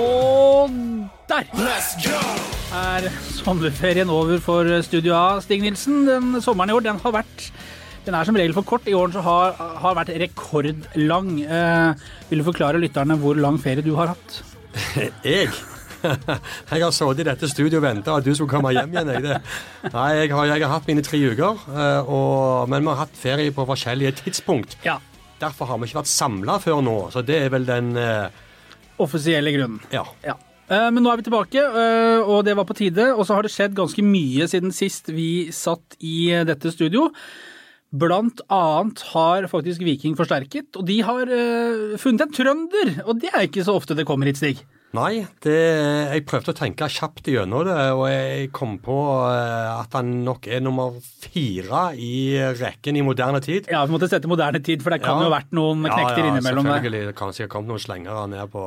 Og der er sommerferien over for Studio A. Stig Nilsen, den sommeren i år den har vært den er som regel for kort. I år så har, har vært rekordlang. Eh, vil du forklare lytterne hvor lang ferie du har hatt? Jeg? Jeg har sittet i dette studioet og venta at du skulle komme hjem igjen. Jeg. Nei, jeg har, jeg har hatt mine tre uker, eh, og, men vi har hatt ferie på forskjellige tidspunkt. Ja. Derfor har vi ikke vært samla før nå, så det er vel den eh, Offisielle grunnen. Ja. Ja. Eh, Men nå er vi tilbake, eh, og det var på tide. Og så har det skjedd ganske mye siden sist vi satt i dette studio. Blant annet har faktisk Viking forsterket, og de har eh, funnet en trønder. Og det er ikke så ofte det kommer hit, Stig. Nei, det, jeg prøvde å tenke kjapt gjennom det, og jeg kom på eh, at han nok er nummer fire i rekken i moderne tid. Ja, vi måtte sette moderne tid, for det kan Ja. jo ha vært noen knekter innimellom der. selvfølgelig. Det kan sikkert kommet noen slengere ned på,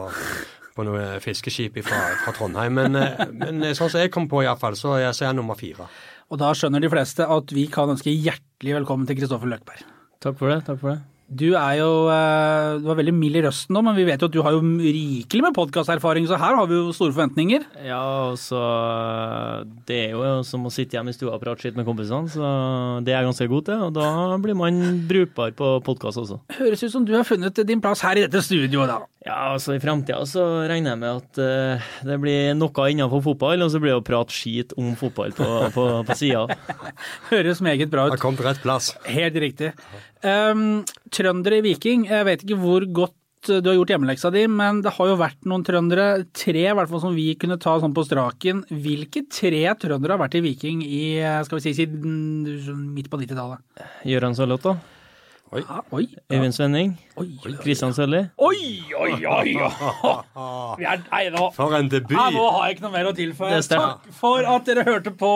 på noe fiskeskip fra, fra Trondheim. Men, eh, men sånn som jeg kom på, iallfall, så, er- så er han nummer fire. Og da skjønner de fleste at vi kan ønske hjertelig velkommen til Kristoffer Løkberg. Takk for det. takk for det. Du er jo eh, Du var veldig mild i røsten nå, men vi vet jo at du har jo rikelig med podkasterfaring, så her har vi jo store forventninger. Ja, altså Det er jo som å sitte hjemme i stua og prate skitt med kompisene, så det er jeg ganske god til. Og da blir man brukbar på podkast også. Høres ut som du har funnet din plass her i dette studioet, da. Ja, altså i framtida så regner jeg med at uh, det blir noe innenfor fotball, og så blir det å prate skit om fotball på, på, på sida. Høres meget bra ut. kom til rett plass. Helt riktig. Um, trøndere i Viking, jeg vet ikke hvor godt du har gjort hjemmeleksa di, men det har jo vært noen trøndere, tre i hvert fall som vi kunne ta sånn på straken. Hvilke tre trøndere har vært i Viking i, skal vi si, siden midt på 90-tallet? Gøran Sørloth, da. Ja, oi. Øyvind Svenning. Oi, oi, Kristian Sølli. oi, oi, oi, oi. Vi er, nei, nå. For en debut! Ja, nå har jeg ikke noe mer å tilføye. Takk for at dere hørte på.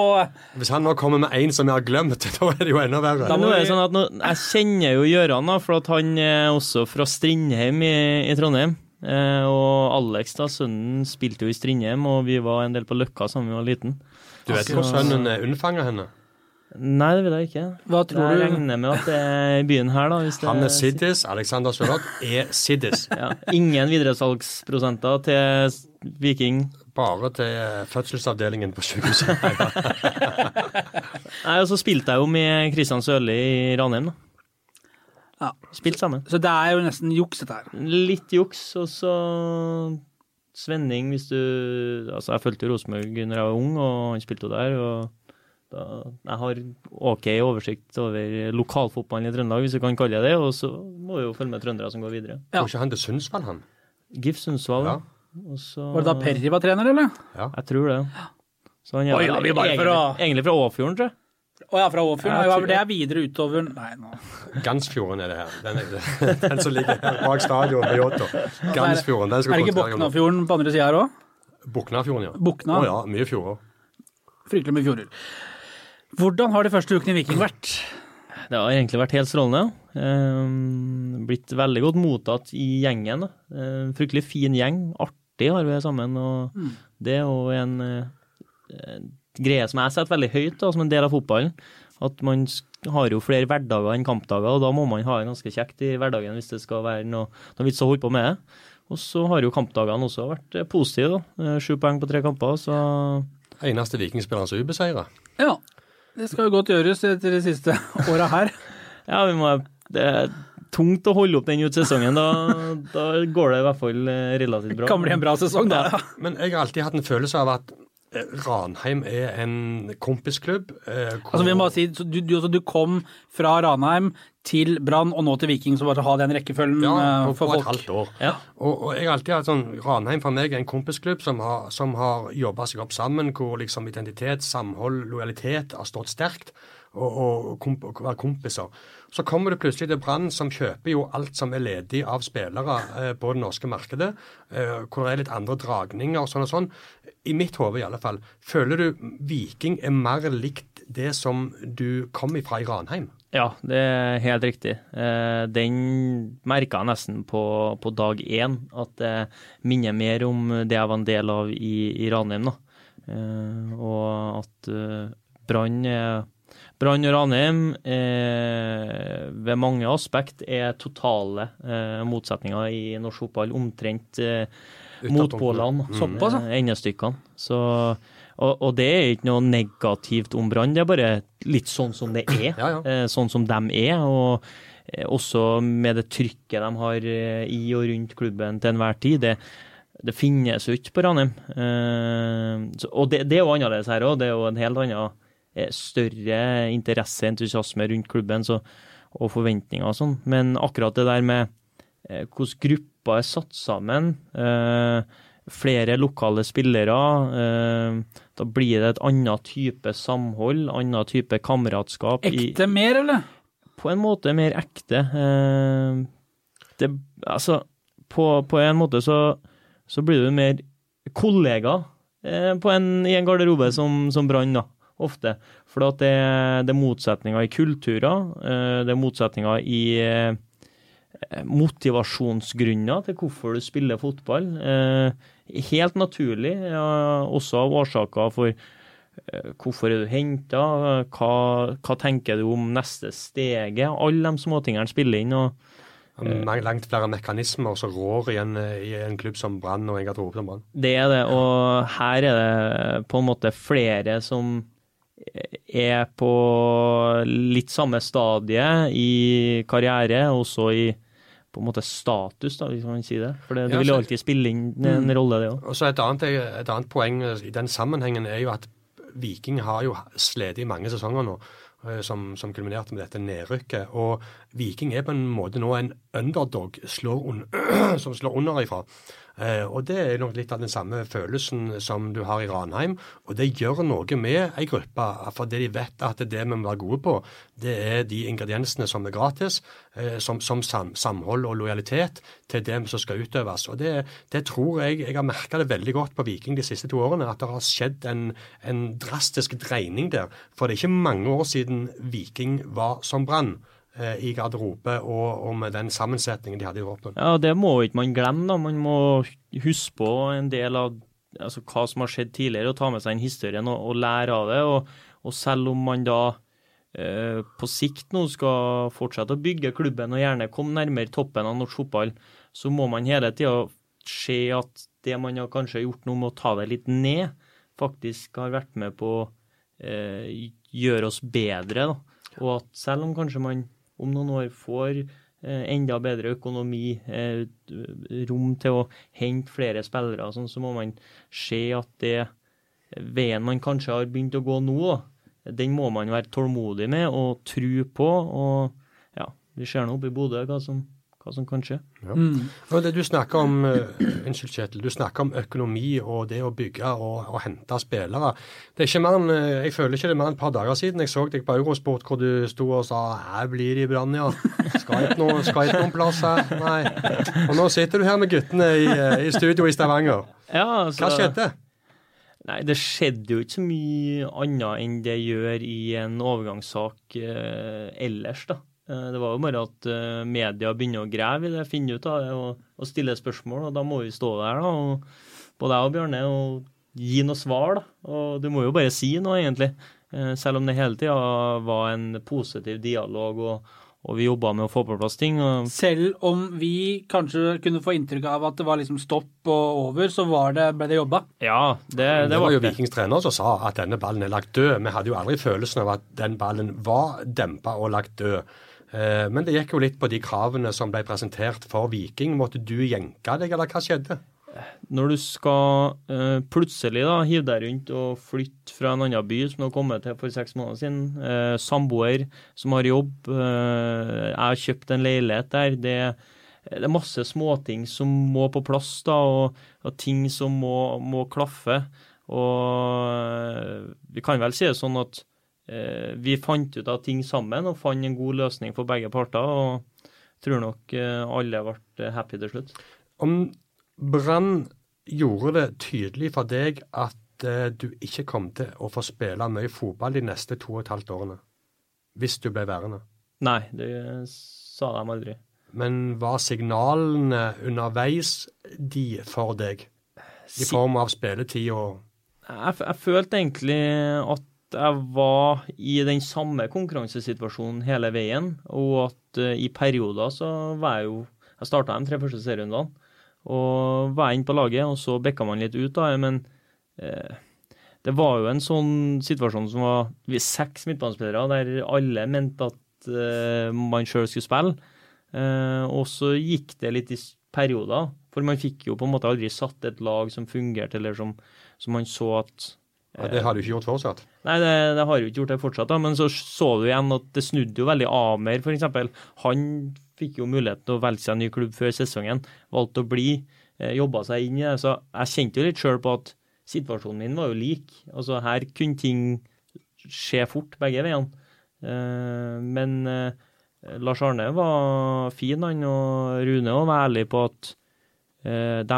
Hvis han nå kommer med én som jeg har glemt, da er det jo enda verre. Da må det sånn at nå, Jeg kjenner jo Gøran, da, for at han er også fra Strindheim i, i Trondheim. Eh, og Alex, da, sønnen, spilte jo i Strindheim, og vi var en del på Løkka sammen da vi var liten. Du vet hvor sønnen er unnfanga henne? Nei, det vil jeg ikke. Hva tror jeg du? regner med at det er i byen her, da. Hvis det Han er Siddis. Alexander Sørloth er Siddis. Ja, ingen videresalgsprosenter til Viking. Bare til fødselsavdelingen på sykehuset. Nei, og så spilte jeg jo med Kristian Sørli i Ranheim, da. Ja. Spilt sammen. Så det er jo nesten juks, dette her. Litt juks, og så Svenning, hvis du Altså, jeg fulgte Rosenborg da jeg var ung, og han spilte jo der. og da, jeg har OK oversikt over lokalfotballen i Trøndelag, hvis du kan kalle det det. Og så må vi jo følge med trøndere som går videre. Ja. Var ikke han til Sundsvall, han? GIF Sundsvall. Ja. Og så, Var det da Perry var trener, eller? Jeg tror det. Så han er Oi, ja, vi bare egentlig, fra... egentlig fra Åfjorden, tror jeg. Å ja, fra Åfjorden. Ja, Ja, det er videre utover Nei, nå. Gansfjorden er det her. Den, er, den som ligger bak stadion på Jåttå. Gansfjorden. Den Er det ikke. Boknafjorden på andre sida her òg? Boknafjorden, ja. Bokna? Oh, ja, mye fjorder. Fryktelig mye fjorder. Hvordan har de første ukene i Viking vært? Det har egentlig vært helt strålende. Um, blitt veldig godt mottatt i gjengen. Eh, fryktelig fin gjeng. Artig har vi sammen. Og det er jo en eh, greie som jeg setter veldig høyt da, som en del av fotballen. At man har jo flere hverdager enn kampdager, og da må man ha det ganske kjekt i hverdagen hvis det skal være noe, noe vits å holde på med det. Og så har jo kampdagene også vært eh, positive. da. Eh, Sju poeng på tre kamper, så Eneste vikingspilleren som er ubeseira. Ja, det skal jo godt gjøres etter de siste åra her. Ja, vi må, det er tungt å holde opp den ut sesongen. Da, da går det i hvert fall eh, relativt bra. Det Kan bli en bra sesong, da. Ja. Men jeg har alltid hatt en følelse av at Ranheim er en kompisklubb. eh, hvor- Altså, vi må bare si, så du, du, altså, du kom fra Ranheim til Brann og nå til Viking, så bare ha den rekkefølgen ja, eh, på, for på et halvt år. Ja. Og, og jeg alltid hatt sånn Ranheim for meg er en kompisklubb som har, som har jobba seg opp sammen, hvor liksom identitet, samhold, lojalitet har stått sterkt. Og, komp være kompiser. Så kommer du plutselig til Brann, som kjøper jo alt som er ledig av spillere eh, på det norske markedet, eh, hvor det er litt andre dragninger og sånn og sånn. I mitt hode i alle fall. Føler du Viking er mer likt det som du kom ifra i Ranheim? Ja, det er helt riktig. Eh, Den merka jeg nesten på, på dag én, at det minner mer om det jeg var en del av i, i Ranheim. da. Eh, Og at eh, Brann og Ranheim eh, ved mange aspekt er totale motsetninger i norsk fotball. Omtrent motpålene, Mm. Såpass, ja. endestykkene. Så, og, og det er ikke noe negativt om Brann, det er bare litt sånn som det er. Ja, ja. Eh, sånn som de er. og eh, også med det trykket de har eh, i og rundt klubben til enhver tid. Det, det finnes jo ikke på Ranheim. Eh, og det, det er jo annerledes her òg. Det er jo en helt annen større interesse, entusiasme rundt klubben så, og forventninger og sånn. Men akkurat det der med hvordan hvordan grupper er satt sammen, eh, flere lokale spillere, eh, da blir det et annet type samhold, annen type kameratskap. i- Ekte mer, eller? på en måte mer ekte. Eh, det, altså, på, på en måte så, så blir du mer kollega på en, i en garderobe som, som Brann, da, ofte. For at det, det er motsetninger i kulturer, det er motsetninger i motivasjonsgrunner til hvorfor du spiller fotball. Eh, helt naturlig, også av årsaker for eh, hvorfor er du henta, hva, hva tenker du om neste steget? Alle de småtingene spiller inn. og Langt flere mekanismer som rår i en, i en klubb som Brann og en garderobe som Brann. Det er det, og her er det på en måte flere som er på litt samme stadie i karriere, også i på en måte status, da, hvis man kan si det. For det, det vil jo alltid spille inn en rolle, det òg. Et et annet poeng i den sammenhengen er jo at Viking har jo slitt i mange sesonger nå, eh, som, som kulminerte med dette nedrykket. Og Viking er på en måte nå en underdog slår un som slår underifra. Eh, og det er nok litt av den samme følelsen som du har i Ranheim. Og det gjør noe med ei gruppe, fordi de vet at det vi må være gode på, det er de ingrediensene som er gratis, eh, som, som sam, samhold og lojalitet til dem som skal utøves. Og det, det tror jeg Jeg har merka det veldig godt på Viking de siste to årene, at det har skjedd en, en drastisk dreining der. For det er ikke mange år siden Viking var som Brann i garderobe og, og med den sammensetningen de hadde i våpen. Ja, det må ikke man glemme. da. Man må huske på en del av altså, hva som har skjedd tidligere, og ta med seg en historien og, og lære av det. Og, og selv om man da eh, på sikt nå skal fortsette å bygge klubben og gjerne komme nærmere toppen av norsk fotball, så må man hele tida se at det man har kanskje gjort nå med å ta det litt ned, faktisk har vært med på å eh, gjøre oss bedre. Da. Og at selv om kanskje man om noen år får eh, enda bedre økonomi, eh, rom til å hente flere spillere, sånn, så må man se at det veien man kanskje har begynt å gå nå, den må man være tålmodig med og tro på. Og ja, vi ser nå oppe i Bodø hva som, hva som kan skje. Mm. Og det du snakker om eh, Unnskyld, Kjetil. Du snakker om økonomi og det å bygge og, og hente spillere. Det er ikke mer enn, eh, Jeg føler ikke det er mer enn et par dager siden jeg så deg på Eurosport hvor du sto og sa 'Her blir det i Brann, ja'. Skal ikke noen, skal ikke noen plass her. Nei. Og nå sitter du her med guttene i, eh, i studio i Stavanger. Ja, altså, Hva skjedde? Nei, det skjedde jo ikke så mye annet enn det gjør i en overgangssak eh, ellers, da. Eh, det var jo bare at eh, media begynner å grave i det, finne ut av det og, og stille spørsmål, og da må vi stå der, da. Og både jeg og Bjørne, og gi noe svar, da. Og du må jo bare si noe, egentlig. Eh, selv om det hele tida var en positiv dialog, og, og vi jobba med å få på plass ting. Og Selv om vi kanskje kunne få inntrykk av at det var liksom stopp og over, så var det, ble det jobba. ja, det, Det, det var jo. Vikings trener som sa at denne ballen er lagt død. Vi hadde jo aldri følelsen av at den ballen var dempa og lagt død. Eh, Men det gikk jo litt på de kravene som ble presentert for Viking. Måtte du jenke deg, eller hva skjedde? Når du skal uh, plutselig da hive deg rundt og flytte fra en annen by som du har kommet til for seks måneder siden, uh, samboer som har jobb, uh, jeg har kjøpt en leilighet der, det, det er masse småting som må på plass da, og, og ting som må, må klaffe. Og vi kan vel si det sånn at vi fant ut av ting sammen og fant en god løsning for begge parter. og tror nok eh, alle ble happy til slutt. Om Brann gjorde det tydelig for deg at eh, du ikke kom til å få spille mye fotball de neste to og et halvt årene, hvis du ble værende. Nei, det sa de aldri. Men var signalene underveis de for deg? I form av spilletid og Jeg, jeg følte egentlig at jeg var i den samme konkurransesituasjonen hele veien, og at uh, i perioder så var jeg jo Jeg starta de tre første serierundene, og var inne på laget, og så bikka man litt ut, da, men uh, det var jo en sånn situasjon som var vi seks midtbanespillere der alle mente at uh, man sjøl skulle spille. og så gikk det litt i perioder, for man fikk jo på en måte aldri satt et lag som fungerte, eller som, som man så at ja, Det har du ikke gjort fortsatt? Nei, det, det har jo ikke gjort det fortsatt. da, Men så så du igjen at det snudde jo veldig Amer, f.eks. Han fikk jo muligheten å velge seg en ny klubb før sesongen. Valgte å bli, eh, jobba seg inn i det. Så jeg kjente jo litt sjøl på at situasjonen min var jo lik. Altså Her kunne ting skje fort begge veiene. Eh, men eh, Lars Arne var fin, han, og Rune var ærlig på at de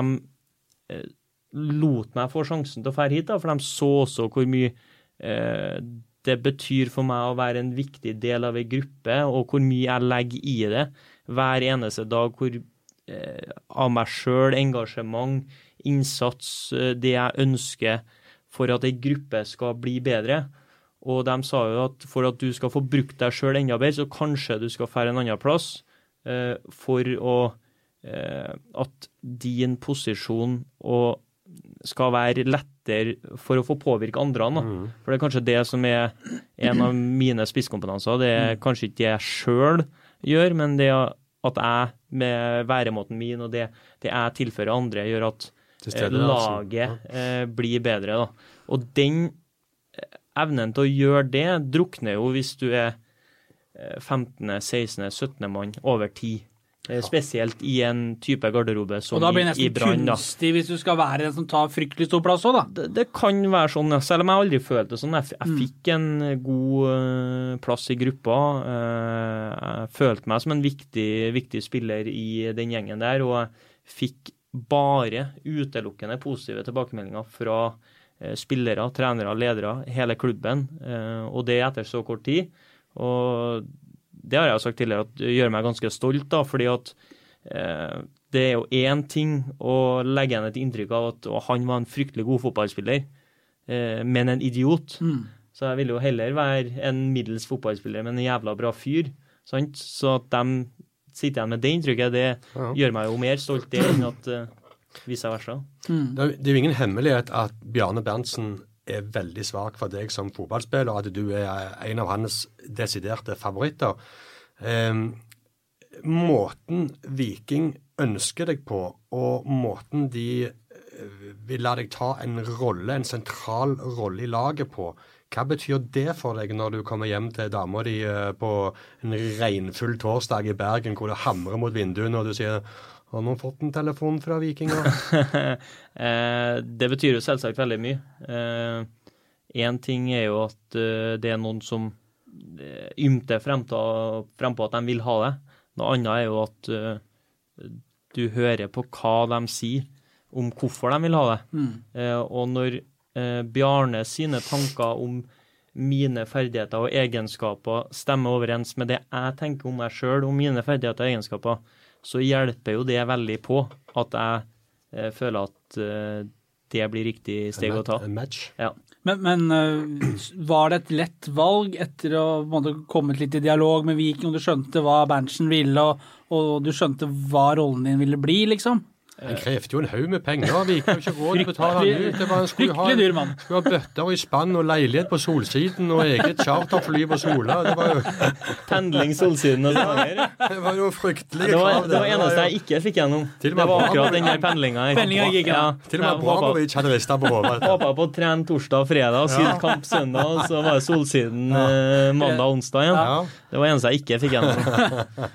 lot meg få sjansen til å fære hit, da, for de så også hvor mye eh, det betyr for meg å være en viktig del av ei gruppe, og hvor mye jeg legger i det hver eneste dag. hvor eh, Av meg sjøl, engasjement, innsats, eh, det jeg ønsker for at ei gruppe skal bli bedre. Og de sa jo at for at du skal få brukt deg sjøl enda bedre, så kanskje du skal fære en annen plass eh, for å eh, At din posisjon og skal være lettere for å få påvirke andre. Mm. For det er kanskje det som er en av mine spisskompetanser. Det er mm. kanskje ikke det jeg sjøl gjør, men det at jeg med væremåten min og det, det jeg tilfører andre, gjør at stedet, laget eh, blir bedre. Da. Og den eh, evnen til å gjøre det drukner jo hvis du er 15., 16., 17. mann over tid. Eh, spesielt i en type garderobe som i Brann. Og da blir det nesten kunstig hvis du skal være den som tar fryktelig stor plass òg, da? Det, det, kan være sånn, selv om jeg aldri følte det sånn. Jeg, jeg mm. fikk en god uh, plass i gruppa. Jeg følte meg som en viktig, viktig, spiller i den gjengen der, og jeg fikk bare utelukkende positive tilbakemeldinger fra spillere, trenere, ledere, hele klubben, og det etter så kort tid. Og det har jeg jo sagt tidligere, at gjør meg ganske stolt, da, fordi at eh, det er jo én ting å legge igjen et inntrykk av at han var en fryktelig god fotballspiller, eh, men en idiot. Mm. Så jeg ville jo heller være en middels fotballspiller, men en jævla bra fyr. Sant? Så at de sitter igjen med det inntrykket, det ja. gjør meg jo mer stolt det enn at uh, vice versa. Mm. Det, er, det er jo ingen hemmelighet at Bjarne Berntsen er veldig svak for deg som fotballspiller, at du er en av hans desiderte favoritter. Eh, måten Viking ønsker deg på, og måten de eh, vil la deg ta en rolle, en sentral rolle i laget på, hva betyr det for deg når du kommer hjem til dama di eh, på en regnfull torsdag i Bergen hvor det hamrer mot vinduene, og du sier har noen fått en telefon fra vikinger? eh, det betyr jo selvsagt veldig mye. Én eh, ting er jo at eh, det er noen som eh, ymter frempå at de vil ha det. Noe annet er jo at eh, du hører på hva de sier om hvorfor de vil ha det. Mm. Eh, og når Bjarne sine tanker om mine ferdigheter og egenskaper stemmer overens med det jeg tenker om meg sjøl, om mine ferdigheter og egenskaper, så hjelper jo det veldig på at jeg eh, føler at eh, det blir riktig steg å ta. Ja. Men, men uh, var det et lett valg etter å ha kommet litt i dialog med Viking, og du skjønte hva Berntsen ville, og, og du skjønte hva rollen din ville bli, liksom? Han krevde jo en haug med penger. Vi gikk jo ikke råd til å betale han ut. Det var, han skulle ha, dyr mann. skulle ha bøtter i spann og leilighet på Solsiden og eget charterfly på Sola. Det var jo Pendling Solsiden og Stavanger. Det var jo fryktelige krav. Det var det eneste jeg ikke fikk gjennom. Det var akkurat den der pendlinga. Ja. Til og med Abramovic hadde rista på hodet. Håpa på å trene torsdag og fredag, og sydd kamp søndag, og så var det Solsiden eh, mandag og onsdag igjen. Ja. Det var eneste jeg ikke fikk gjennom.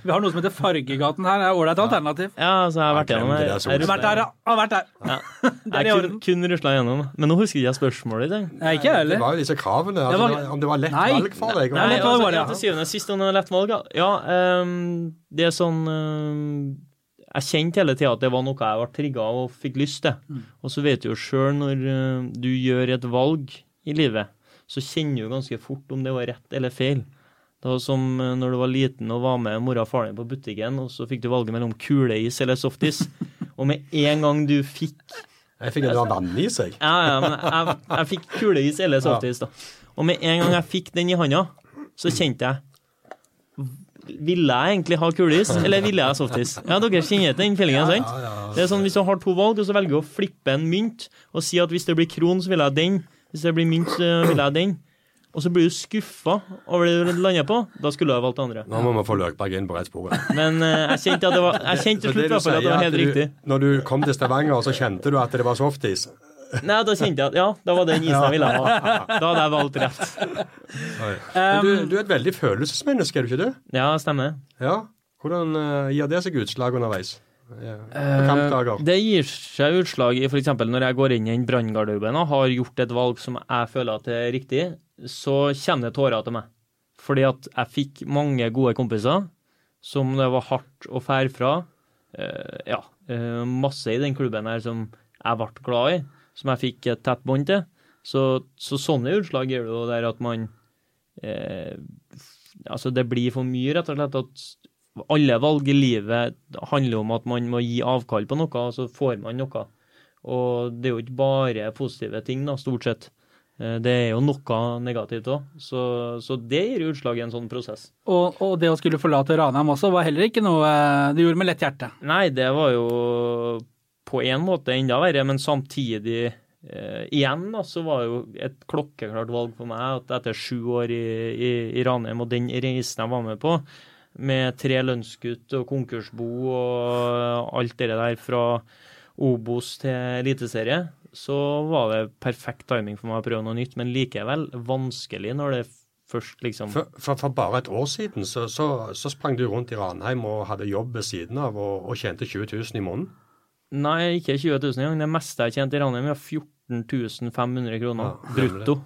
Vi har noe som heter Fargegaten her. Det er ålreit alternativ. Ja, så jeg har vært gjennom det. Har vært der, ja? Har vært der. Ja. Jeg kun, kun rusla gjennom. Men nå husker jeg spørsmålet ditt. Nei, ikke heller. Det var jo disse kravene. Altså, var... Om det var lett Nei. valg for deg? Nei, altså, var det, ja. til syvende og sist om det var lett valg. Ja, um, det er sånn um, Jeg kjente hele tida at det var noe jeg ble trigga av og fikk lyst til. Mm. Og så vet du jo sjøl når uh, du gjør et valg i livet, så kjenner du ganske fort om det var rett eller feil. Det var som eh, når du var liten og var med mora og faren din på butikken, og så fikk du valget mellom kuleis eller softis. og med en gang du fikk Jeg fikk en vann i seg. Ja, ja, men jeg, jeg fikk kuleis eller softis, da. Og med en gang jeg fikk den i handa, så kjente jeg Ville jeg egentlig ha kuleis, eller ville jeg softis? Ja, dere kjenner den feelingen, sant? Det er sånn Hvis du har to valg, og så velger du å flippe en mynt og si at hvis det blir kron, så vil jeg den. Hvis det blir mynt, så vil jeg den. Og så blir du skuffa over det du lander på. Da skulle du ha valgt det andre. Nå må vi få Løkberg inn på rett spor. Men uh, jeg kjente at det var Jeg kjente til det slutt i hvert fall at det var helt du- riktig. Når du kom til Stavanger, så kjente du at det var softis? Nei, da kjente jeg at ja, da var det den isen jeg ville ha. Da hadde jeg valgt rett. Um, du, du er et veldig følelsesmenneske, er du ikke det? Ja, stemmer. Ja. Hvordan uh, gir det seg utslag underveis? Ja. Det gir seg utslag i f.eks. når jeg går inn i en branngarderoben og har gjort et valg som jeg føler at er riktig, så kommer det tårer til meg. Fordi at jeg fikk mange gode kompiser som det var hardt å fære fra. Eh, ja, eh, masse i den klubben her som jeg ble glad i, som jeg fikk et tett bånd til. Så, så sånne utslag gjør det jo der at man eh, Altså, det blir for mye, rett og slett. at alle valg i livet handler om at man må gi avkall på noe, og så får man noe. Og det er jo ikke bare positive ting, da, stort sett. Eh, Det er jo noe negativt òg. Så, så det gir utslag i en sånn prosess. Og, og det å skulle forlate Ranheim også var heller ikke noe du gjorde med lett hjerte. Nei, det var jo på en måte enda verre, men samtidig eh, igjen da, så var jo et klokkeklart valg for meg at etter sju år i, i, i Ranheim og den reisen jeg var med på, med tre lønnskutt og konkursbo og alt det der fra Obos til eliteserie, så var det perfekt timing for meg å prøve noe nytt, men likevel vanskelig når det først liksom For, for, for bare et år siden så, så, så sprang du rundt i Ranheim og hadde jobb ved siden av og, og tjente 20 000 i måneden. Nei, ikke 20 000 engang. Det meste jeg tjente i Ranheim, var 14 500 kroner Ja, brutto.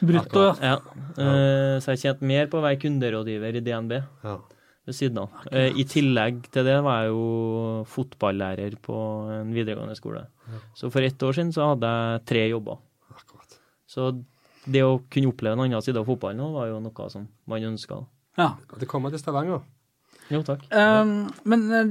Brutto, ja. Ja. Eh, så jeg tjente mer på å være kunderådgiver i DNB Ja. ved siden av. Uh, I tillegg til det var jeg jo fotballærer på en videregående skole. Så for ett år siden så hadde jeg tre jobber. Akkurat. Så det å kunne oppleve en annen side av fotballen nå, var jo noe som man ønska. ja. Det kommer til Stavanger. Jo, takk. Um, men eh,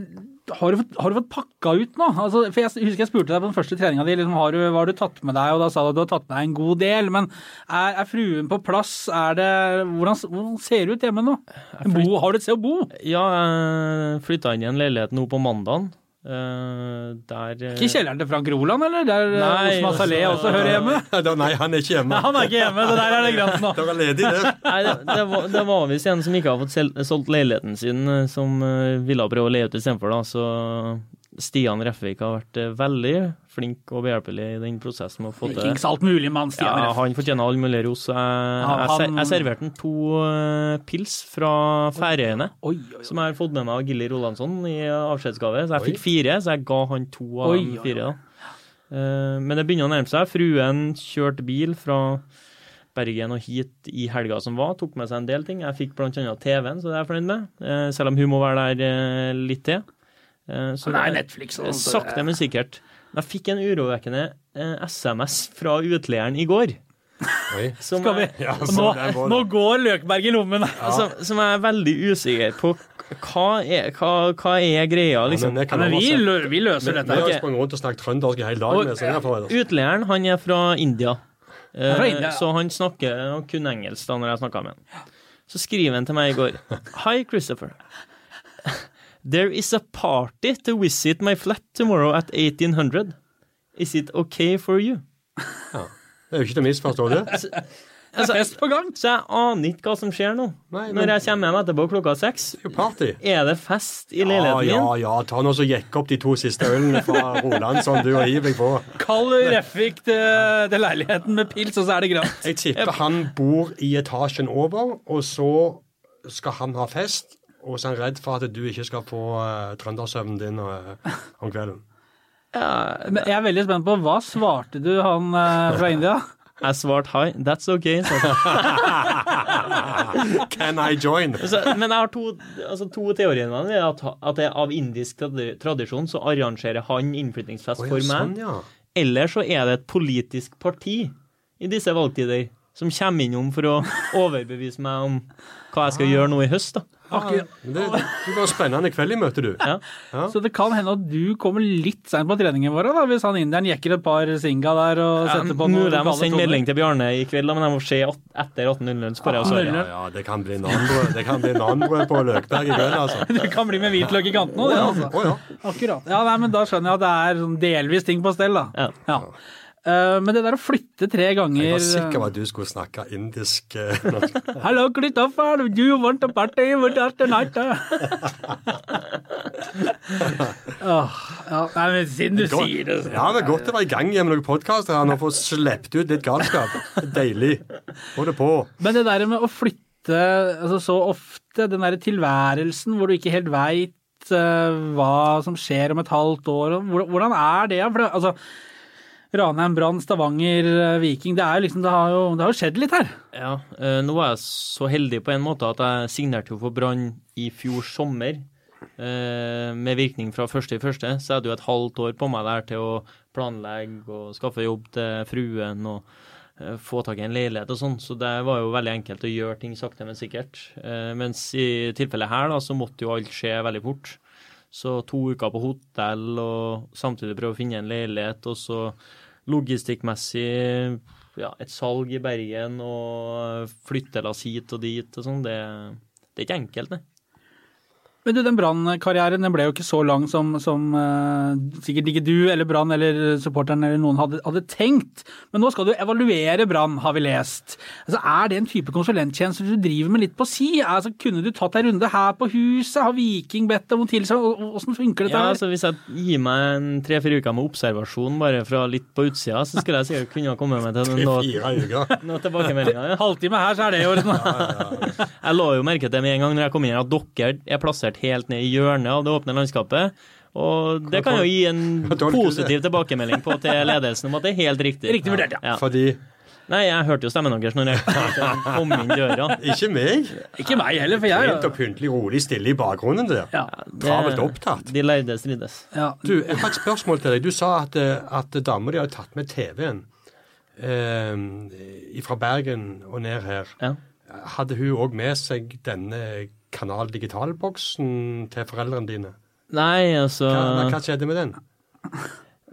har du, fått, har du fått pakka ut nå? Altså, for Jeg husker jeg spurte deg på den første treninga di liksom, har du, hva har du tatt med deg, og da sa du at du har tatt med deg en god del. Men er, er fruen på plass? Er det, hvordan, hvordan ser det ut hjemme nå? Bo, har du et sted å bo? Ja, jeg flytta inn i en leilighet nå på mandagen. Eh, der eh, Ikke i kjelleren til Frank Roland, eller? Der eh, Nei, Osman Saleh også hører hjemme? Da- Nei, han er ikke hjemme. Nei, han er ikke hjemme, så der er det greit nå. Det var ledig det. Nei, det, det var, det var visst en som ikke har fått solgt leiligheten sin, eh, som eh, ville prøve å leie ut istedenfor, da. Så Stian Refvik har vært eh, veldig flink og behjelpelig i den prosessen med å få til. Ikke alt mulig, mann, Stian Ja, han fortjener all mulig ros. Jeg, jeg, ser- han- jeg serverte han to eh, pils fra Færøyene, Oi, oi, oi. som jeg har fått med meg av Gilly Rolandsson i avskjedsgave. Så jeg fikk fire, så jeg ga han to av de fire. da. Eh, Men det begynner å nærme seg. Fruen kjørte bil fra Bergen og hit i helga som var, tok med seg en del ting. Jeg fikk annet TV-en, så det er jeg fornøyd med. Selv om hun må være der litt til. Eh, Så Nei, Netflix og Eh, sånt, Sakte, men sikkert. Jeg fikk en urovekkende eh, SMS fra utleieren i går. Oi. Som, Skal vi? Ja, Nå, det. nå går Løkberg i lommen. som, som jeg er veldig usikker på hva er, hva, hva er greia, Ja, liksom. men Ja, men vi, oversette. lø- vi løser men, dette. har her. sprunget rundt og snakket trøndersk i hele dag. Og- er Utleieren han er fra India, Eh, fra India, ja. så han snakker kun engelsk da når jeg snakker med han. Så skriver han til meg i går Hi, Christopher. There is a party to visit my flat tomorrow at 1800. Is it okay for you? Ja. Det er jo ikke til å misforstå det. Det er fest på gang. Så jeg aner ikke hva som skjer nå. Nei, men- Når jeg kommer hjem etterpå klokka seks, Det er jo party. er det fest i Ja, leiligheten ja, ja, ja. Ta nå så Jekk opp de to siste ølene fra Roland som du har ivrig på. Kall Refik til, til leiligheten med pils, og så er det greit. Jeg tipper han bor i etasjen over, og så skal han ha fest. Og så er han redd for at du ikke skal få uh, trøndersøvnen din uh, om kvelden. Men jeg er veldig spent på, hva svarte du han uh, fra India? Jeg svarte hi, that's okay. Can I join? Så, men jeg har to, altså, to teorier. At, at det er av indisk tradisjon så arrangerer han innflyttingsfest oh, ja, for meg. Sånn, ja. Eller så er det et politisk parti i disse valgtider som kommer innom for å overbevise meg om hva jeg skal gjøre nå i høst. da. Akkurat. Det, det var en spennende kveld i møte, du. Ja. Så det kan hende at du kommer litt seint på treningen vår da, hvis han inderen jekker et par singa der og setter på noen Mulig jeg må sende melding til Bjarne i kveld, da, men jeg må se etter 18.00. Så jeg svare. Ja, ja, det kan bli nanbrød Det kan bli nanbrød på Løkberg i kveld, altså. Det kan bli med hvitløk i kanten òg, det. Altså. Akkurat. Ja, nei, men Da skjønner jeg at det er sånn delvis ting på stell, da. Ja. Eh, men det der å flytte tre ganger Jeg var sikker på at du skulle snakke indisk. eh. Hello, Christopher, do you want a party with us tonight? Åh, ja, men siden du sier det, så Ja, det er godt å være i gang igjen med noen podkaster her og få sluppet ut litt galskap. Deilig. Få det på. Men det der med å flytte altså så ofte, den der tilværelsen hvor du ikke helt veit hva som skjer om et halvt år, hvordan er det? For det altså, Ranheim, Brann, Stavanger, eh, Viking, det, liksom, det, har jo, det har jo skjedd litt her. Ja, eh, nå er jeg så heldig på en måte at jeg signerte jo for Brann i fjor sommer. eh, Med virkning fra første i første, så jeg hadde jo et halvt år på meg der til å planlegge og skaffe jobb til fruen og få tak i en leilighet og sånn. Så det var jo veldig enkelt å gjøre ting sakte, men sikkert. Mens i tilfellet her da, så måtte jo alt skje veldig fort. Så to uker på hotell og samtidig prøve å finne en leilighet, og så logistikkmessig ja, et salg i Bergen og flyttelass hit og dit og sånn, det, det er ikke enkelt, det. Men du, den Brann-karrieren ble jo ikke så lang som, som uh, sikkert ikke du eller Brann eller supporteren eller noen hadde, hadde tenkt. Men nå skal du evaluere Brann, har vi lest. Altså, er det en type konsulenttjeneste du driver med litt på si? Altså, kunne du tatt en runde her på huset? Har Viking bedt om noe tilsvarende? Åssen funker dette? Ja, altså Hvis jeg gir meg en tre-fire uker med observasjon bare fra litt på utsida, så skulle jeg sikkert kunne komme meg til noen, noe, fire tilbakemeldinger. Ja. Halvtime her, så er det i orden. Jeg la jo merke til med en gang når jeg kom inn at dere er plassert helt ned i hjørnet av det åpne landskapet. Og det kan jo gi en positiv tilbakemelding på til ledelsen om at det er helt riktig. Riktig vurdert, ja. Fordi Nei, jeg hørte jo stemmen deres når jeg kom inn døra. Ikke meg. Ikke meg heller, for jeg Pent og pyntelig, rolig, stille i bakgrunnen der. ja, Travelt opptatt. De lærde strides. ja. Du, jeg har et spørsmål til deg. Du sa at, eh, at dama di hadde tatt med TV-en eh, fra Bergen og ned her. Ja. Hadde hun òg med seg denne Kanal Digital-boksen til foreldrene dine? Nei, altså Hva, hva skjedde med den?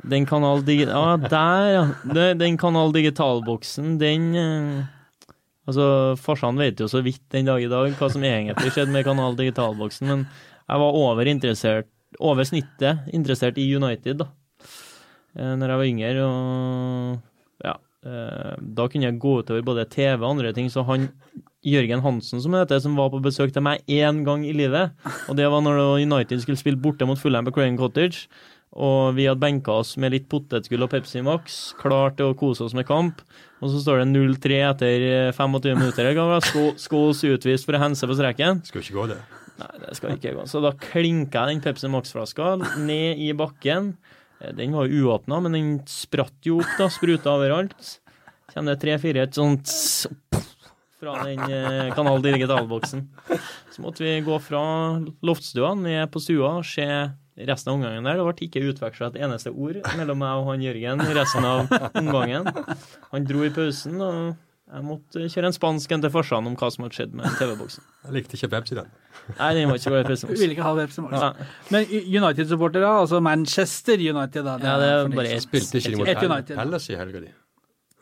Den kanal digital... Ah, der, ja. Den kanal digital-boksen, den eh, Altså, farsan vet jo så vidt den dag i dag hva som egentlig skjedde med kanal digital-boksen, men jeg var over interessert, over snittet interessert i United, da. Eh, Når jeg var yngre, og ja. Eh, Da kunne jeg gå utover både TV og andre ting, så han Jørgen Hansen, som heter, som var på besøk til meg én gang i livet, og det var når United skulle spille borte mot Fulham på Crane Cottage. Og vi hadde benka oss med litt potetgull og Pepsi Max, klar til å kose oss med kamp. Og så står det 0-3 etter eh, 25 minutter. Det kan være Skå- Skåls utvist for å hense på streken. Skal ikke gå, det. Nei, det skal ikke gå. Så da klinka jeg den Pepsi Max-flaska ned i bakken. Eh, Den var uåpna, men den spratt jo opp, da. Spruta overalt. Kommer det tre-fire et sånt fra den eh, Kanal Digital-boksen. Så måtte vi gå fra loftstua ned på stua og se resten av omgangen der. Det ble ikke utveksla et eneste ord mellom meg og han Jørgen resten av omgangen. Han dro i pausen, og jeg måtte kjøre en spansk en til farsan om hva som hadde skjedd med TV-boksen. Jeg likte ikke Pepsi, den. Nei, den var ikke glad i Vi Du ville ikke ha Pepsi Max. Ja. Men United-supportere, altså Manchester United, da. Ja, det er bare jeg ett. Spilte ikke de mot Et Pal- United. Palace i helga di?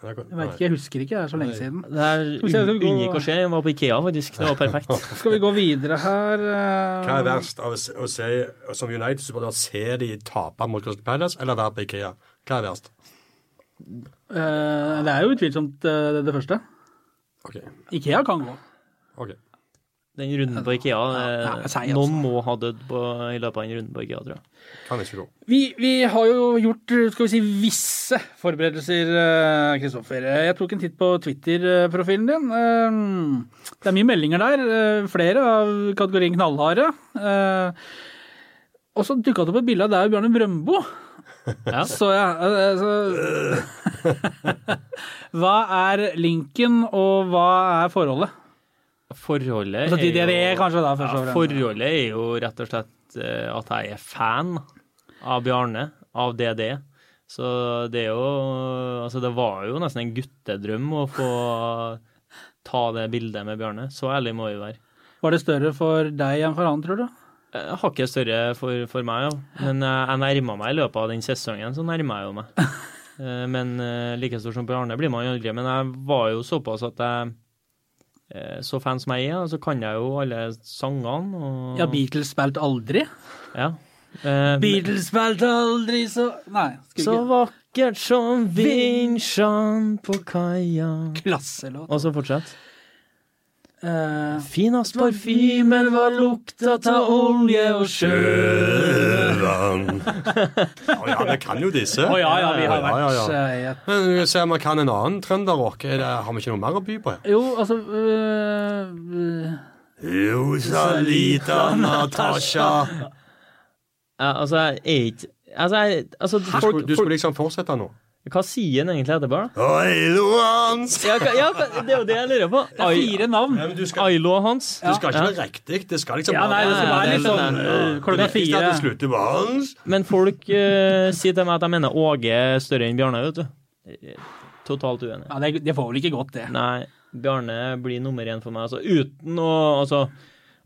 Jeg vet ikke, jeg husker ikke, det er så lenge siden. Det er unngikk å skje. Jeg var på Ikea, faktisk. Det var perfekt. Skal vi gå videre her? eh, Hva er verst av å se, å se som United-supporter se de tape mot Crystal Palace, eller være på Ikea? Hva er verst? Eh, det er jo utvilsomt uh, det, det første. Okay. Ikea kan gå. Okay. Den runden på Ikea Ja, eh, sier Noen altså. må ha dødd på, i løpet av den runden på Ikea, tror jeg. Kan ikke gå. Vi, vi har jo gjort skal vi si, visse forberedelser, Kristoffer. Jeg tok en titt på Twitter-profilen din. Det er mye meldinger der, flere av kategorien knallharde. Eh, Og så dukka det opp et bilde av deg og Bjørne Brøndbo. Ja. Så ja eh, så, Hva er linken, og hva er forholdet? Forholdet Altså til er jo- kanskje, da, ja. Forholdet er jo rett og slett eh, at jeg er fan av Bjarne, av DD. Så det er jo Altså, det var jo nesten en guttedrøm å få ta det bildet med Bjarne. Så ærlig må vi være. Var det større for deg enn for han, tror du? Eh, Hakket større for, for meg, ja. Men eh, jeg nærma meg i løpet av den sesongen, så nærma jeg jo meg. Eh, Men like stor som Bjarne blir man jo aldri. Men jeg var jo såpass at jeg Så fan som jeg er, så kan jeg jo alle sangene. Og, Ja, Beatles spilte aldri. ja. Eh, Beatles spilte aldri, så Nei, Så vakkert som vinsjene på kaia Klasselåt. Og så fortsett. Eh, Finast parfymen var lukta ta olje og. Sjøvann. Å ja, vi kan jo disse. Å ja, ja, vi har Ja, ja, ja. vært eh, et Men vi ser om vi kan en annen trønderrock. Er Har vi ikke noe mer å by på? her? Jo, altså uh, Rosalita Natasha. Ja, altså, jeg er ikke Altså, jeg, altså Du folk, skulle, du skulle liksom fortsette nå. Hva sier han egentlig etterpå? Ailo hans. Ja, hva- ja, det er jo det jeg lurer på. Det er fire navn. Ja, du skal, Ailo hans. du skal ikke være riktig. Det skal liksom Ja, nei, det skal Ja, være litt sånn øh, klokka fire. det slutter med hans. Men folk uh, sier til meg at jeg mener Åge er større enn Bjarne, vet du. Totalt uenig. Ja, det, det får vel ikke godt, det. Nei, Bjarne blir nummer én for meg. Altså, uten å altså,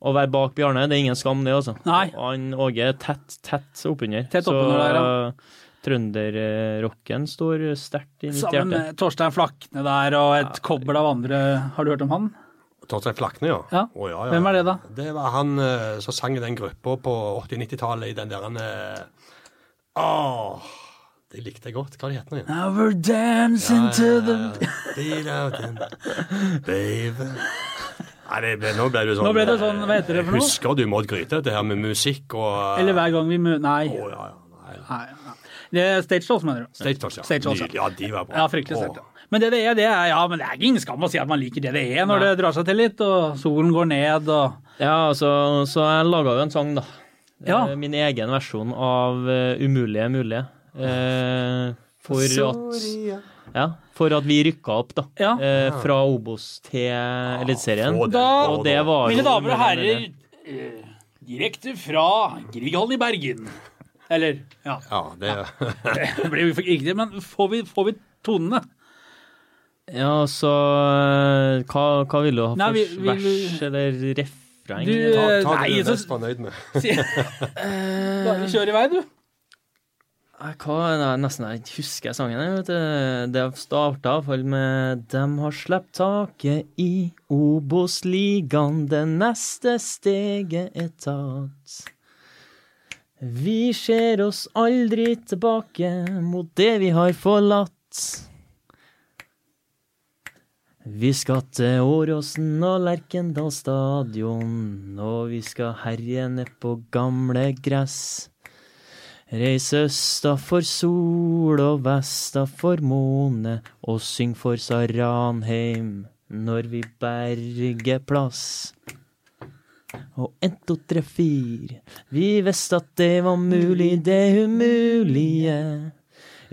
å være bak Bjarne, det er ingen skam, det, altså. Nei. Han Åge er tett, tett oppunder. Tett oppunder der, ja. Trønderrocken står sterkt i mitt Sammen med Torstein Flakne der og et kobbel av andre. Har du hørt om han? Torstein Flakne, ja. Ja. Oh, ja, ja. Hvem er det, da? Det var han eh, som sang i den gruppa på 80-90-tallet i den der han Åh, det likte jeg godt. Hva het den igjen? Now we're dancing to the Beat out in baby. Nei, det ble, nå ble det sånn Nå ble det sånn, hva heter det for noe? Husker du Maud Gryte, det her med musikk og Eller hver gang vi mø... Nei. Oh, ja, ja. Nei. nei. Nei. Det er Stage Dolls, mener du? Stage Dolls, ja. Stage Dolls, ja. Ja, de var bra. Ja, fryktelig sterkt. Ja. Men DDE, det er ja, men det er ingen skam å si at man liker DDE når det drar seg til litt, og solen går ned og Ja, altså, så jeg laga jo en sang, da. Ja. Eh, Min egen versjon av eh, Umulige mulige. Eh, for at Ja, for at vi rykka opp, da. Ja. Eh, fra Obos til Eliteserien. Ja, Og det var jo mine damer og herrer, eh, direkte fra Grieghallen i Bergen. Eller, ja. Ja, det Det blir jo ikke det, men får vi, får vi tonene? Ja, så eh, hva, hva vil du ha Nei, først? vi- vi- Vers eller refreng? Du. Ta, ta Nei, det du er så- mest fornøyd med. Bare kjør i vei, du. Nei, Hva, nei, nesten jeg ikke husker sangen. jeg, Vet du. Det starta iallfall med Dem har sluppet taket i Obos-ligaen, det neste steget er tatt. Vi ser oss aldri tilbake mot det vi har forlatt. Vi skal til Åråsen og Lerkendal stadion, og vi skal herje ned på gamle gress. Reis østa for sol og vesta for måne, og syng for Saranheim når vi berger plass. Og en, to, tre, fire, vi visste at det var mulig, det umulige.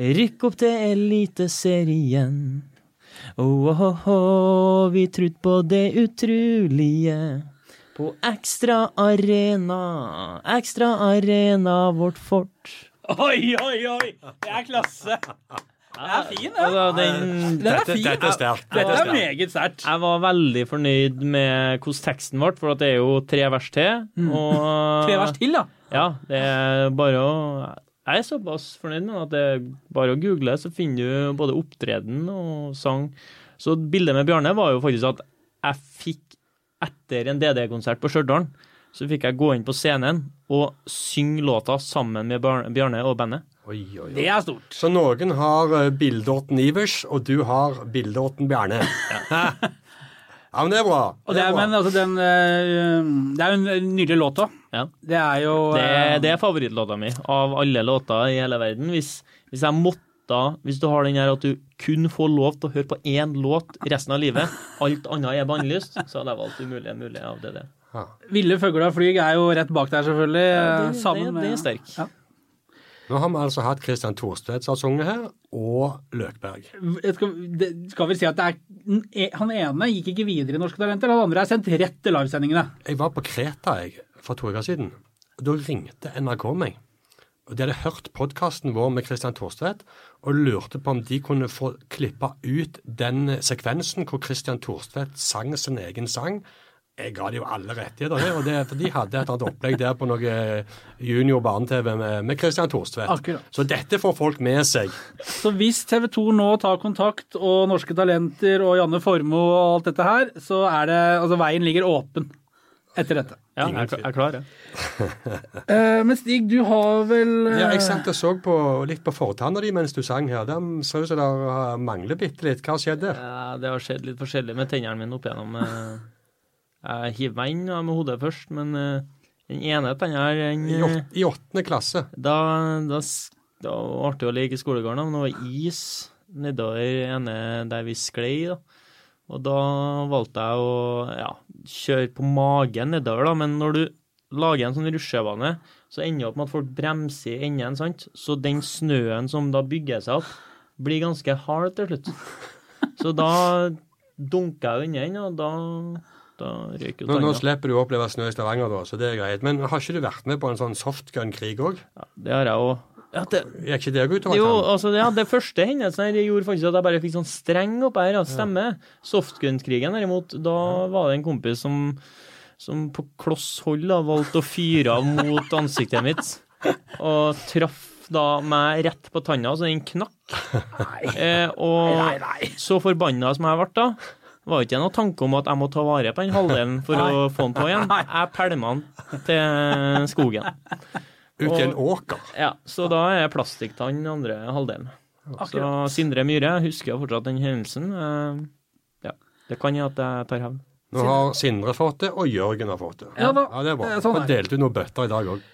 Rykk opp til Eliteserien. Oh, oh, oh, vi trudde på det utrolige. På Ekstra Arena, Ekstra Arena, vårt fort. Oi, oi, oi! Det er klasse. Det er fin, det. Altså, den, Den er fin. dette er stert Dette er er meget sterkt. jeg var veldig fornøyd med hvordan teksten ble, for at det er jo tre vers til. Og, Tre vers til, da. Ja, det er bare å Jeg er såpass fornøyd med at det er bare å google, så finner du både opptreden og sang. Så bildet med Bjarne var jo faktisk at jeg fikk, etter en DD-konsert på Stjørdal, så fikk jeg gå inn på scenen og synge låta sammen med Bjarne og bandet. Oi, oi, oi. Det er stort. Så noen har uh, Ivers, og du har Bildorten Bjerne. Ja. men det er bra. Og det er, bra. men altså, den øh, Det er jo en nydelig låt òg. Ja. Det er jo Det, øh, det er favorittlåta mi av alle låter i hele verden. Hvis, hvis jeg måtte Hvis du har den her at du kun får lov til å høre på én låt resten av livet, alt annet er bannlyst, så hadde jeg valgt umulig mulig av det. det. Ville fugler og flyg er jo rett bak der, selvfølgelig. Ja, det- sammen det- med det er sterk. Ja. Nå har vi altså hatt Christian Thorstvedt som har sunget her, og Løkberg. Jeg Skal, det, skal vi si at er e- Han ene gikk ikke videre i Norske Talenter, han andre er sendt rett til livesendingene. Jeg var på Kreta jeg, for to uker siden. og Da ringte NRK meg. Og De hadde hørt podkasten vår med Christian Thorstvedt og lurte på om de kunne få klippa ut den sekvensen hvor Christian Thorstvedt sang sin egen sang. Jeg ga de jo alle rettigheter, det, og det, for de hadde et opplegg der på noe junior barne-TV med, med Christian Thorstvedt. Så dette får folk med seg. Så hvis TV 2 nå tar kontakt, og Norske Talenter og Janne Formoe og alt dette her, så er det Altså, veien ligger åpen etter dette. Ja, jeg, er klar, jeg. Eh, men Stig, du har vel eh, Ja, jeg satt og så på, litt på fortanna di mens du sang her. Det ser ut som det uh, mangler bitte litt. Hva skjedde? Ja, det har skjedd litt forskjellig med tennene mine opp igjennom. eh, Jeg hiver meg inn med hodet først, men eh, den ene tenna her, den I, åt, I åttende klasse. Da, da, det var artig å leke i skolegården, men det var is nedover ene der vi sklei. da. Og da valgte jeg å ja, kjøre på magen nedover, da. Men når du lager en sånn rusjebane, så ender det opp med at folk bremser i enden, sant. Så den snøen som da bygger seg opp, blir ganske hard til slutt. Så da dunker jeg under den, og da, da røyk Nå, nå slipper du å oppleve snø i Stavanger, da, så det er greit. Men har ikke du vært med på en sånn softgun-krig òg? Ja, det har jeg òg. Ja, det, er ikke det utover Jo, altså, ja, det første hendelsen her gjorde faktisk at jeg bare fikk sånn streng opp her. Ja, stemmer. Softgun-krigen derimot, da var det en kompis som, som på kloss hold da, valgte å fyre av mot ansiktet mitt. Og traff da meg rett på tanna, så den knakk. Eh, og så forbanna som jeg ble da, var ikke noe tanke om at jeg må ta vare på den halvdelen for å få den på igjen. Jeg pælma den til skogen. Ut i en åker. Ja, så da er plastikktann andre halvdelen. Så Sindre Myhre, jeg husker fortsatt den hendelsen. Eh, Ja, det kan jeg at jeg tar hevn. Nå har Sindre fått det, og Jørgen har fått det. Ja da, Ja, det er bra. eh, sånn er Og delte ut noen bøtter i dag òg.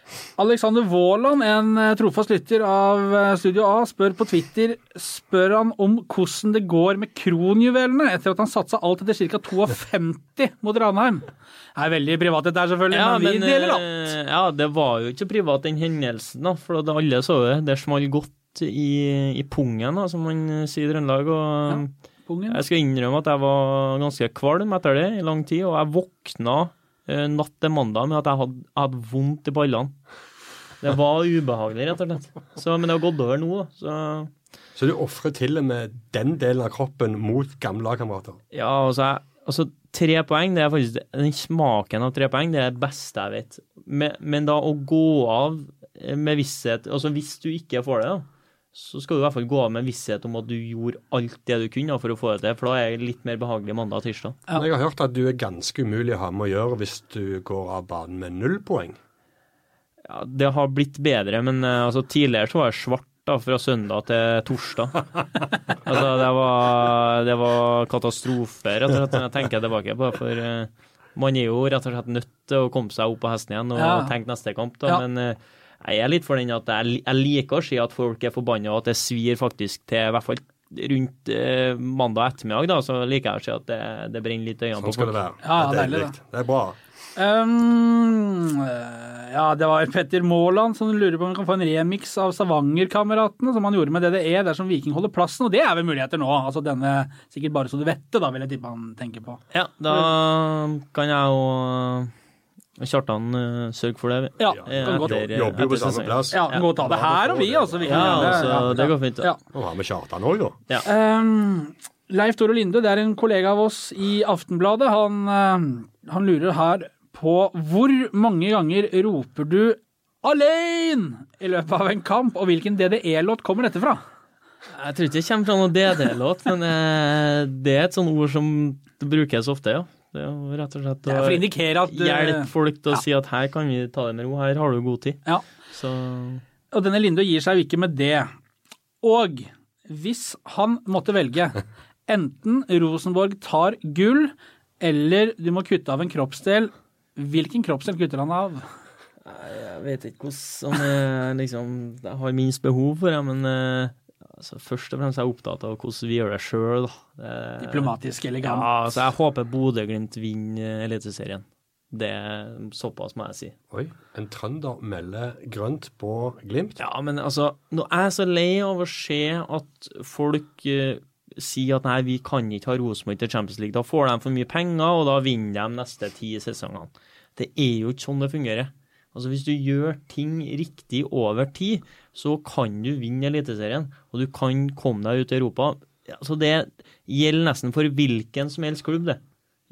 Alexander Våland, en eh, trofast lytter av eh, Studio A, spør på Twitter spør han om hvordan det går med kronjuvelene etter at han satsa alt etter ca. 52 mot Ranheim. Det er veldig privat dette her, selvfølgelig, men, vi deler alt. ja, det var jo ikke privat, den hendelsen, da, for det, alle så det. Det smalt godt i, i pungen, da, som man sier i Trøndelag. og... Pungen. Jeg skal innrømme at jeg var ganske kvalm etter det i lang tid, og jeg våkna eh, natt til mandag med at jeg hadde, jeg hadde vondt i ballene. Det var ubehagelig, rett og slett. Så, men det har gått over nå, da. Så Så du ofrer til og med den delen av kroppen mot gamle lagkamerater. ja, altså, jeg, altså Tre poeng, det er faktisk den smaken av tre poeng, det er det beste jeg vet. Men, men da å gå av eh, med visshet Altså hvis du ikke får det, da, så skal du i hvert fall gå av med visshet om at du gjorde alt det du kunne for å få det til. For da er det litt mer behagelig mandag og tirsdag. Ja. Men jeg har hørt at du er ganske umulig å ha med å gjøre hvis du går av banen med null poeng. Ja, det har blitt bedre, men eh, altså, tidligere så var jeg svart da, fra søndag til torsdag. altså, det var, det var katastrofe, rett og slett, når jeg tenker tilbake på det. For eh, man er jo rett og slett nødt til å komme seg opp på hesten igjen og Ja. tenke neste kamp. Da. Ja. Men eh, jeg er litt for den at jeg, jeg liker å si at folk er forbanna, og at det svir faktisk til i hvert fall rundt eh, mandag ettermiddag. Da, så liker jeg å si at det, det brenner litt i øynene Sånn på skal det være. Ja, det er deilig. Det er bra. Um, ja, det var Petter Måland som lurer på om vi kan få en remix av Stavanger-kameratene, som han gjorde med DDE dersom Viking holder plassen, og det er vel muligheter nå. Altså denne sikkert bare så du vet det, da, vil jeg tippe han tenker på. Ja, da kan jeg og Kjartan sørg sørge for det. Ja, Eh, kan godt. etter- Jobber jo på samme plass. Ja, ja. godt ta det her og vi, altså. Vi kan Ja, gjøre det. altså, det går fint. Ja. Og hva med Kjartan òg, da. Um, Leif Tore Linde, det er en kollega av oss i Aftenbladet. Han, uh, han lurer her på hvor mange ganger roper du alene i løpet av en kamp, og hvilken DDE-låt kommer dette fra? Jeg tror ikke det kommer fra noen DDE-låt, men uh, det er et sånt ord som brukes ofte, ja. Det er jo rett og slett å indikere at eh, hjelpe folk til å si at her kan vi ta det med ro, her har du god tid. Ja. Så Og denne Linde gir seg jo ikke med det. Og hvis han måtte velge enten Rosenborg tar gull, eller du må kutte av en kroppsdel, hvilken kroppsdel kutter han av? jeg vet ikke hvordan han eh, liksom jeg har minst behov for det, men eh, altså, først og fremst er jeg opptatt av hvordan vi gjør det sjøl. Diplomatisk elegant. Ja, altså, jeg håper Bodø-Glimt vinner Eliteserien. Det er såpass må jeg si. Oi, en trønder melder grønt på Glimt. Ja, men altså, nå er jeg så lei av å se at folk uh, sier at nei, vi kan ikke ha Rosenborg til Champions League. Da får de for mye penger, og da vinner de neste ti sesongene. Det er jo ikke sånn det fungerer. Altså, Hvis du gjør ting riktig over tid, så kan du vinne Eliteserien, og du kan komme deg ut i Europa. Altså, Det gjelder nesten for hvilken som helst klubb, det.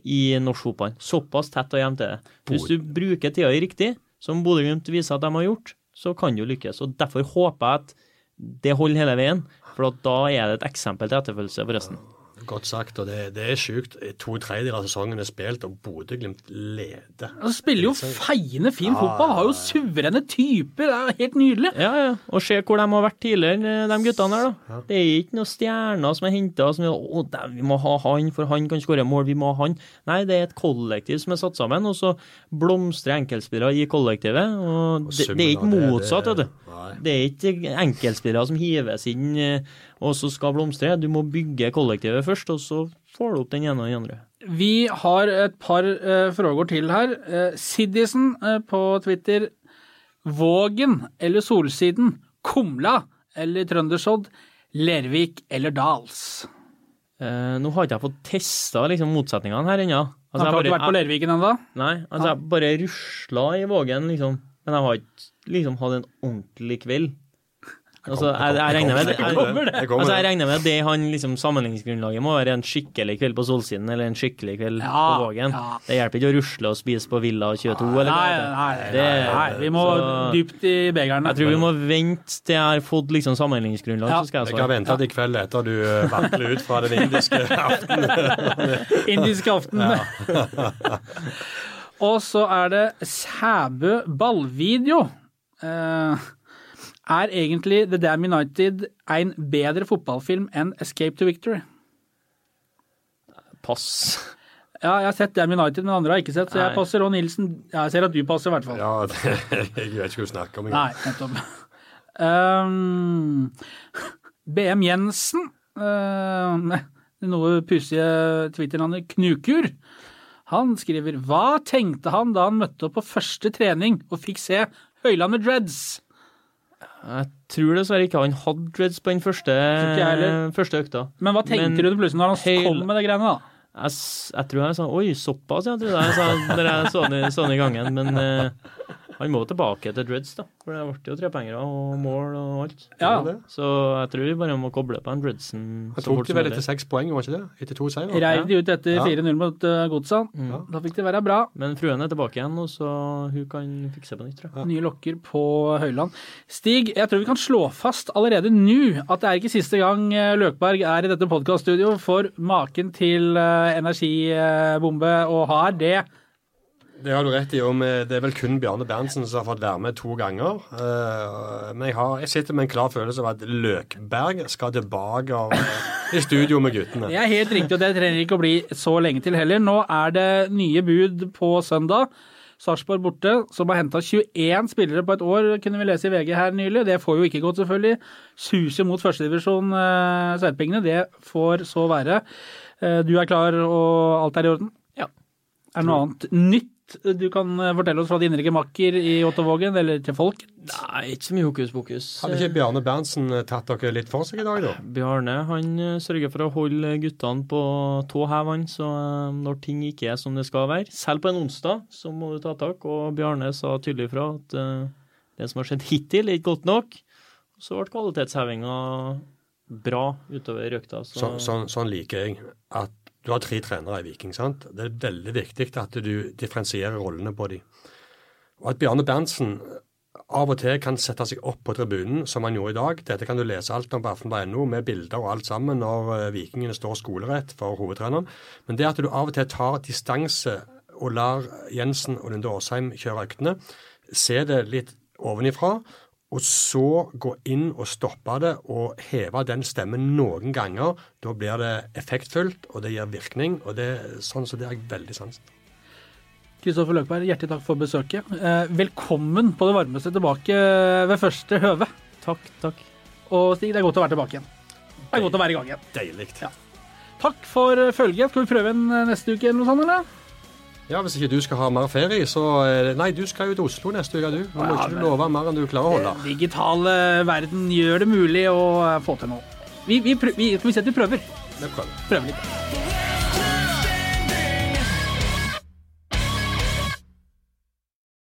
i norsk fotball. Såpass tett og jevnt er det. Hvis du bruker tida i riktig, som Bodø-Glimt viser at de har gjort, så kan du lykkes. Og Derfor håper jeg at det holder hele veien, for da er det et eksempel til etterfølgelse for resten. Godt sagt, og det, det er sjukt. To tredjedeler av sesongen er spilt, og Bodø-Glimt leder. Han spiller jo feiende fin fotball, har jo suverene typer, det er jo helt nydelig. Ja, ja. Og se hvor de har vært tidligere, de guttene her, da. Det er ikke noen stjerner som er henta som er Å, dem, vi må ha han, for han kan skåre mål, vi må ha han. Nei, det er et kollektiv som er satt sammen, og så blomstrer enkeltspillere i kollektivet. Og det, det er ikke motsatt, det- vet du. Det er ikke enkeltspillere som hives inn og så skal blomstre. Du må bygge kollektivet først, og så får du opp den ene og den andre. Vi har et par uh, frågor til her. Uh, Siddisen eh, på Twitter. Vågen eller Solsiden? Kumla eller Trøndersodd? Lervik eller Dals? Eh, nå har ikke jeg fått testa liksom, motsetningene her ennå. Har du ikke vært på Lerviken ennå? Nei, altså jeg bare rusla i Vågen, liksom. Men jeg har ikke liksom hatt en ordentlig kveld. Altså, jeg, jeg, regner med, jeg, altså, jeg regner at det han liksom sammenligningsgrunnlaget må være en skikkelig kveld på Solsiden eller en skikkelig kveld Ja, på Vågen. ja. Det hjelper ikke å rusle og spise på Villa 22. Eller nei, Nei, nei, Det- nei, vi må så- dypt i begeren. Jeg tror vi må vente til jeg har fått liksom sammenligningsgrunnlag, Ja. så skal jeg Jeg kan vente til i kveld etter du eh, vakler ut fra den indiske aften. indiske aften. Og så er det Sæbø ballvideo. Eh, er egentlig The Damn United en bedre fotballfilm enn Escape to Victory? Pass. Ja, jeg har sett Damn United, men andre har jeg ikke sett, så jeg Nei. passer. Og Nilsen ja, Jeg ser at du passer, i hvert fall. Ja, det, jeg vet ikke hva du snakker om. Nei, nettopp. Um, BM Jensen, uh, noe pussige Twitter-navnet Knukur, han skriver Hva tenkte han da han møtte opp på første trening og fikk se Høyland med dreads? Jeg tror dessverre ikke han hadde dreads på den første, første økta. Men hva tenkte Men du plutselig når han hel... kom med de greiene, da? Jeg, jeg tror jeg sa oi, såpass, ja, trodde jeg sa når jeg så den, i- gangen. Men eh, han må tilbake til dreads, da. For det ble jo trepengere og mål og alt. Ja. Så jeg tror vi bare må koble på en dreadsen Han tok det vel etter seks poeng, var ikke det? Etter to seier? Reiv de ut etter Ja. 4-0 mot uh, Godset. Da fikk det være bra. Men fruen er tilbake igjen, og så hun kan fikse på nytt, tror jeg. Nye lokker på Høyland. Stig, jeg tror vi kan slå fast allerede nå at det er ikke siste gang eh, Løkberg er i dette podkaststudioet, for maken til eh, energibombe og har det. Det har du rett i. og Det er vel kun Bjarne Berntsen som har fått være med to ganger. Eh, Men jeg, har, jeg sitter med en klar følelse av at Løkberg skal tilbake i studio med guttene. Det er helt riktig, og det trenger ikke å bli så lenge til heller. Nå er det nye bud på søndag. Sarpsborg borte, som har henta 21 spillere på et år, kunne vi lese i VG her nylig. Det får jo ikke gått, selvfølgelig. Suser mot førstedivisjon, eh, Serpingene. Det får så være. Eh, Du er klar, og alt er i orden? Ja. Er det noe annet nytt du kan eh, fortelle oss fra din makker i Ottervågen, eller til folk? Nei, ikke så mye hokus pokus. Hadde ikke Bjarne Berntsen eh, tatt dere litt for seg i dag, da? Bjarne han eh, sørger for å holde guttene på tå hev, han. Så når ting ikke er som det skal være, selv på en onsdag, så må du ta tak. Og Bjarne sa tydelig fra at det som har skjedd hittil, er ikke godt nok. Så ble kvalitetshevinga bra utover økta. Så, Så, sånn, sånn liker jeg. At du har tre trenere i Viking. sant? Det er veldig viktig at du differensierer rollene på dem. Og at Bjarne Berntsen av og til kan sette seg opp på tribunen, som han gjorde i dag. Dette kan du lese alt om på aften.no, med bilder og alt sammen, når eh, vikingene står skolerett for hovedtreneren. Men det at du av og til tar distanse og lar Jensen og Lunde Åsheim kjøre øktene, se det litt ovenifra, og så gå inn og stoppe det og heve den stemmen noen ganger. Da blir det effektfullt, og det gir virkning. og det, Sånn så det har jeg veldig sans. Kristoffer Løkberg, hjertelig takk for besøket. Eh, Velkommen på det varmeste tilbake ved første høve. takk, takk. Og Stig, det er godt å være tilbake igjen. Det er godt å være i gang igjen. Deilig. Ja. Takk for følget. Skal vi prøve en eh, neste uke eller noe sånt, eller? Ja, Hvis ikke du skal ha mer ferie, så eh, Nei, du skal jo til Oslo neste uke, du. Nå må Ja, ikke du love mer enn du klarer å holde. Den Digitale verden gjør det mulig å eh, få til noe. Vi, vi, vi, skal vi vi prøver? Vi prøver. Prøver litt.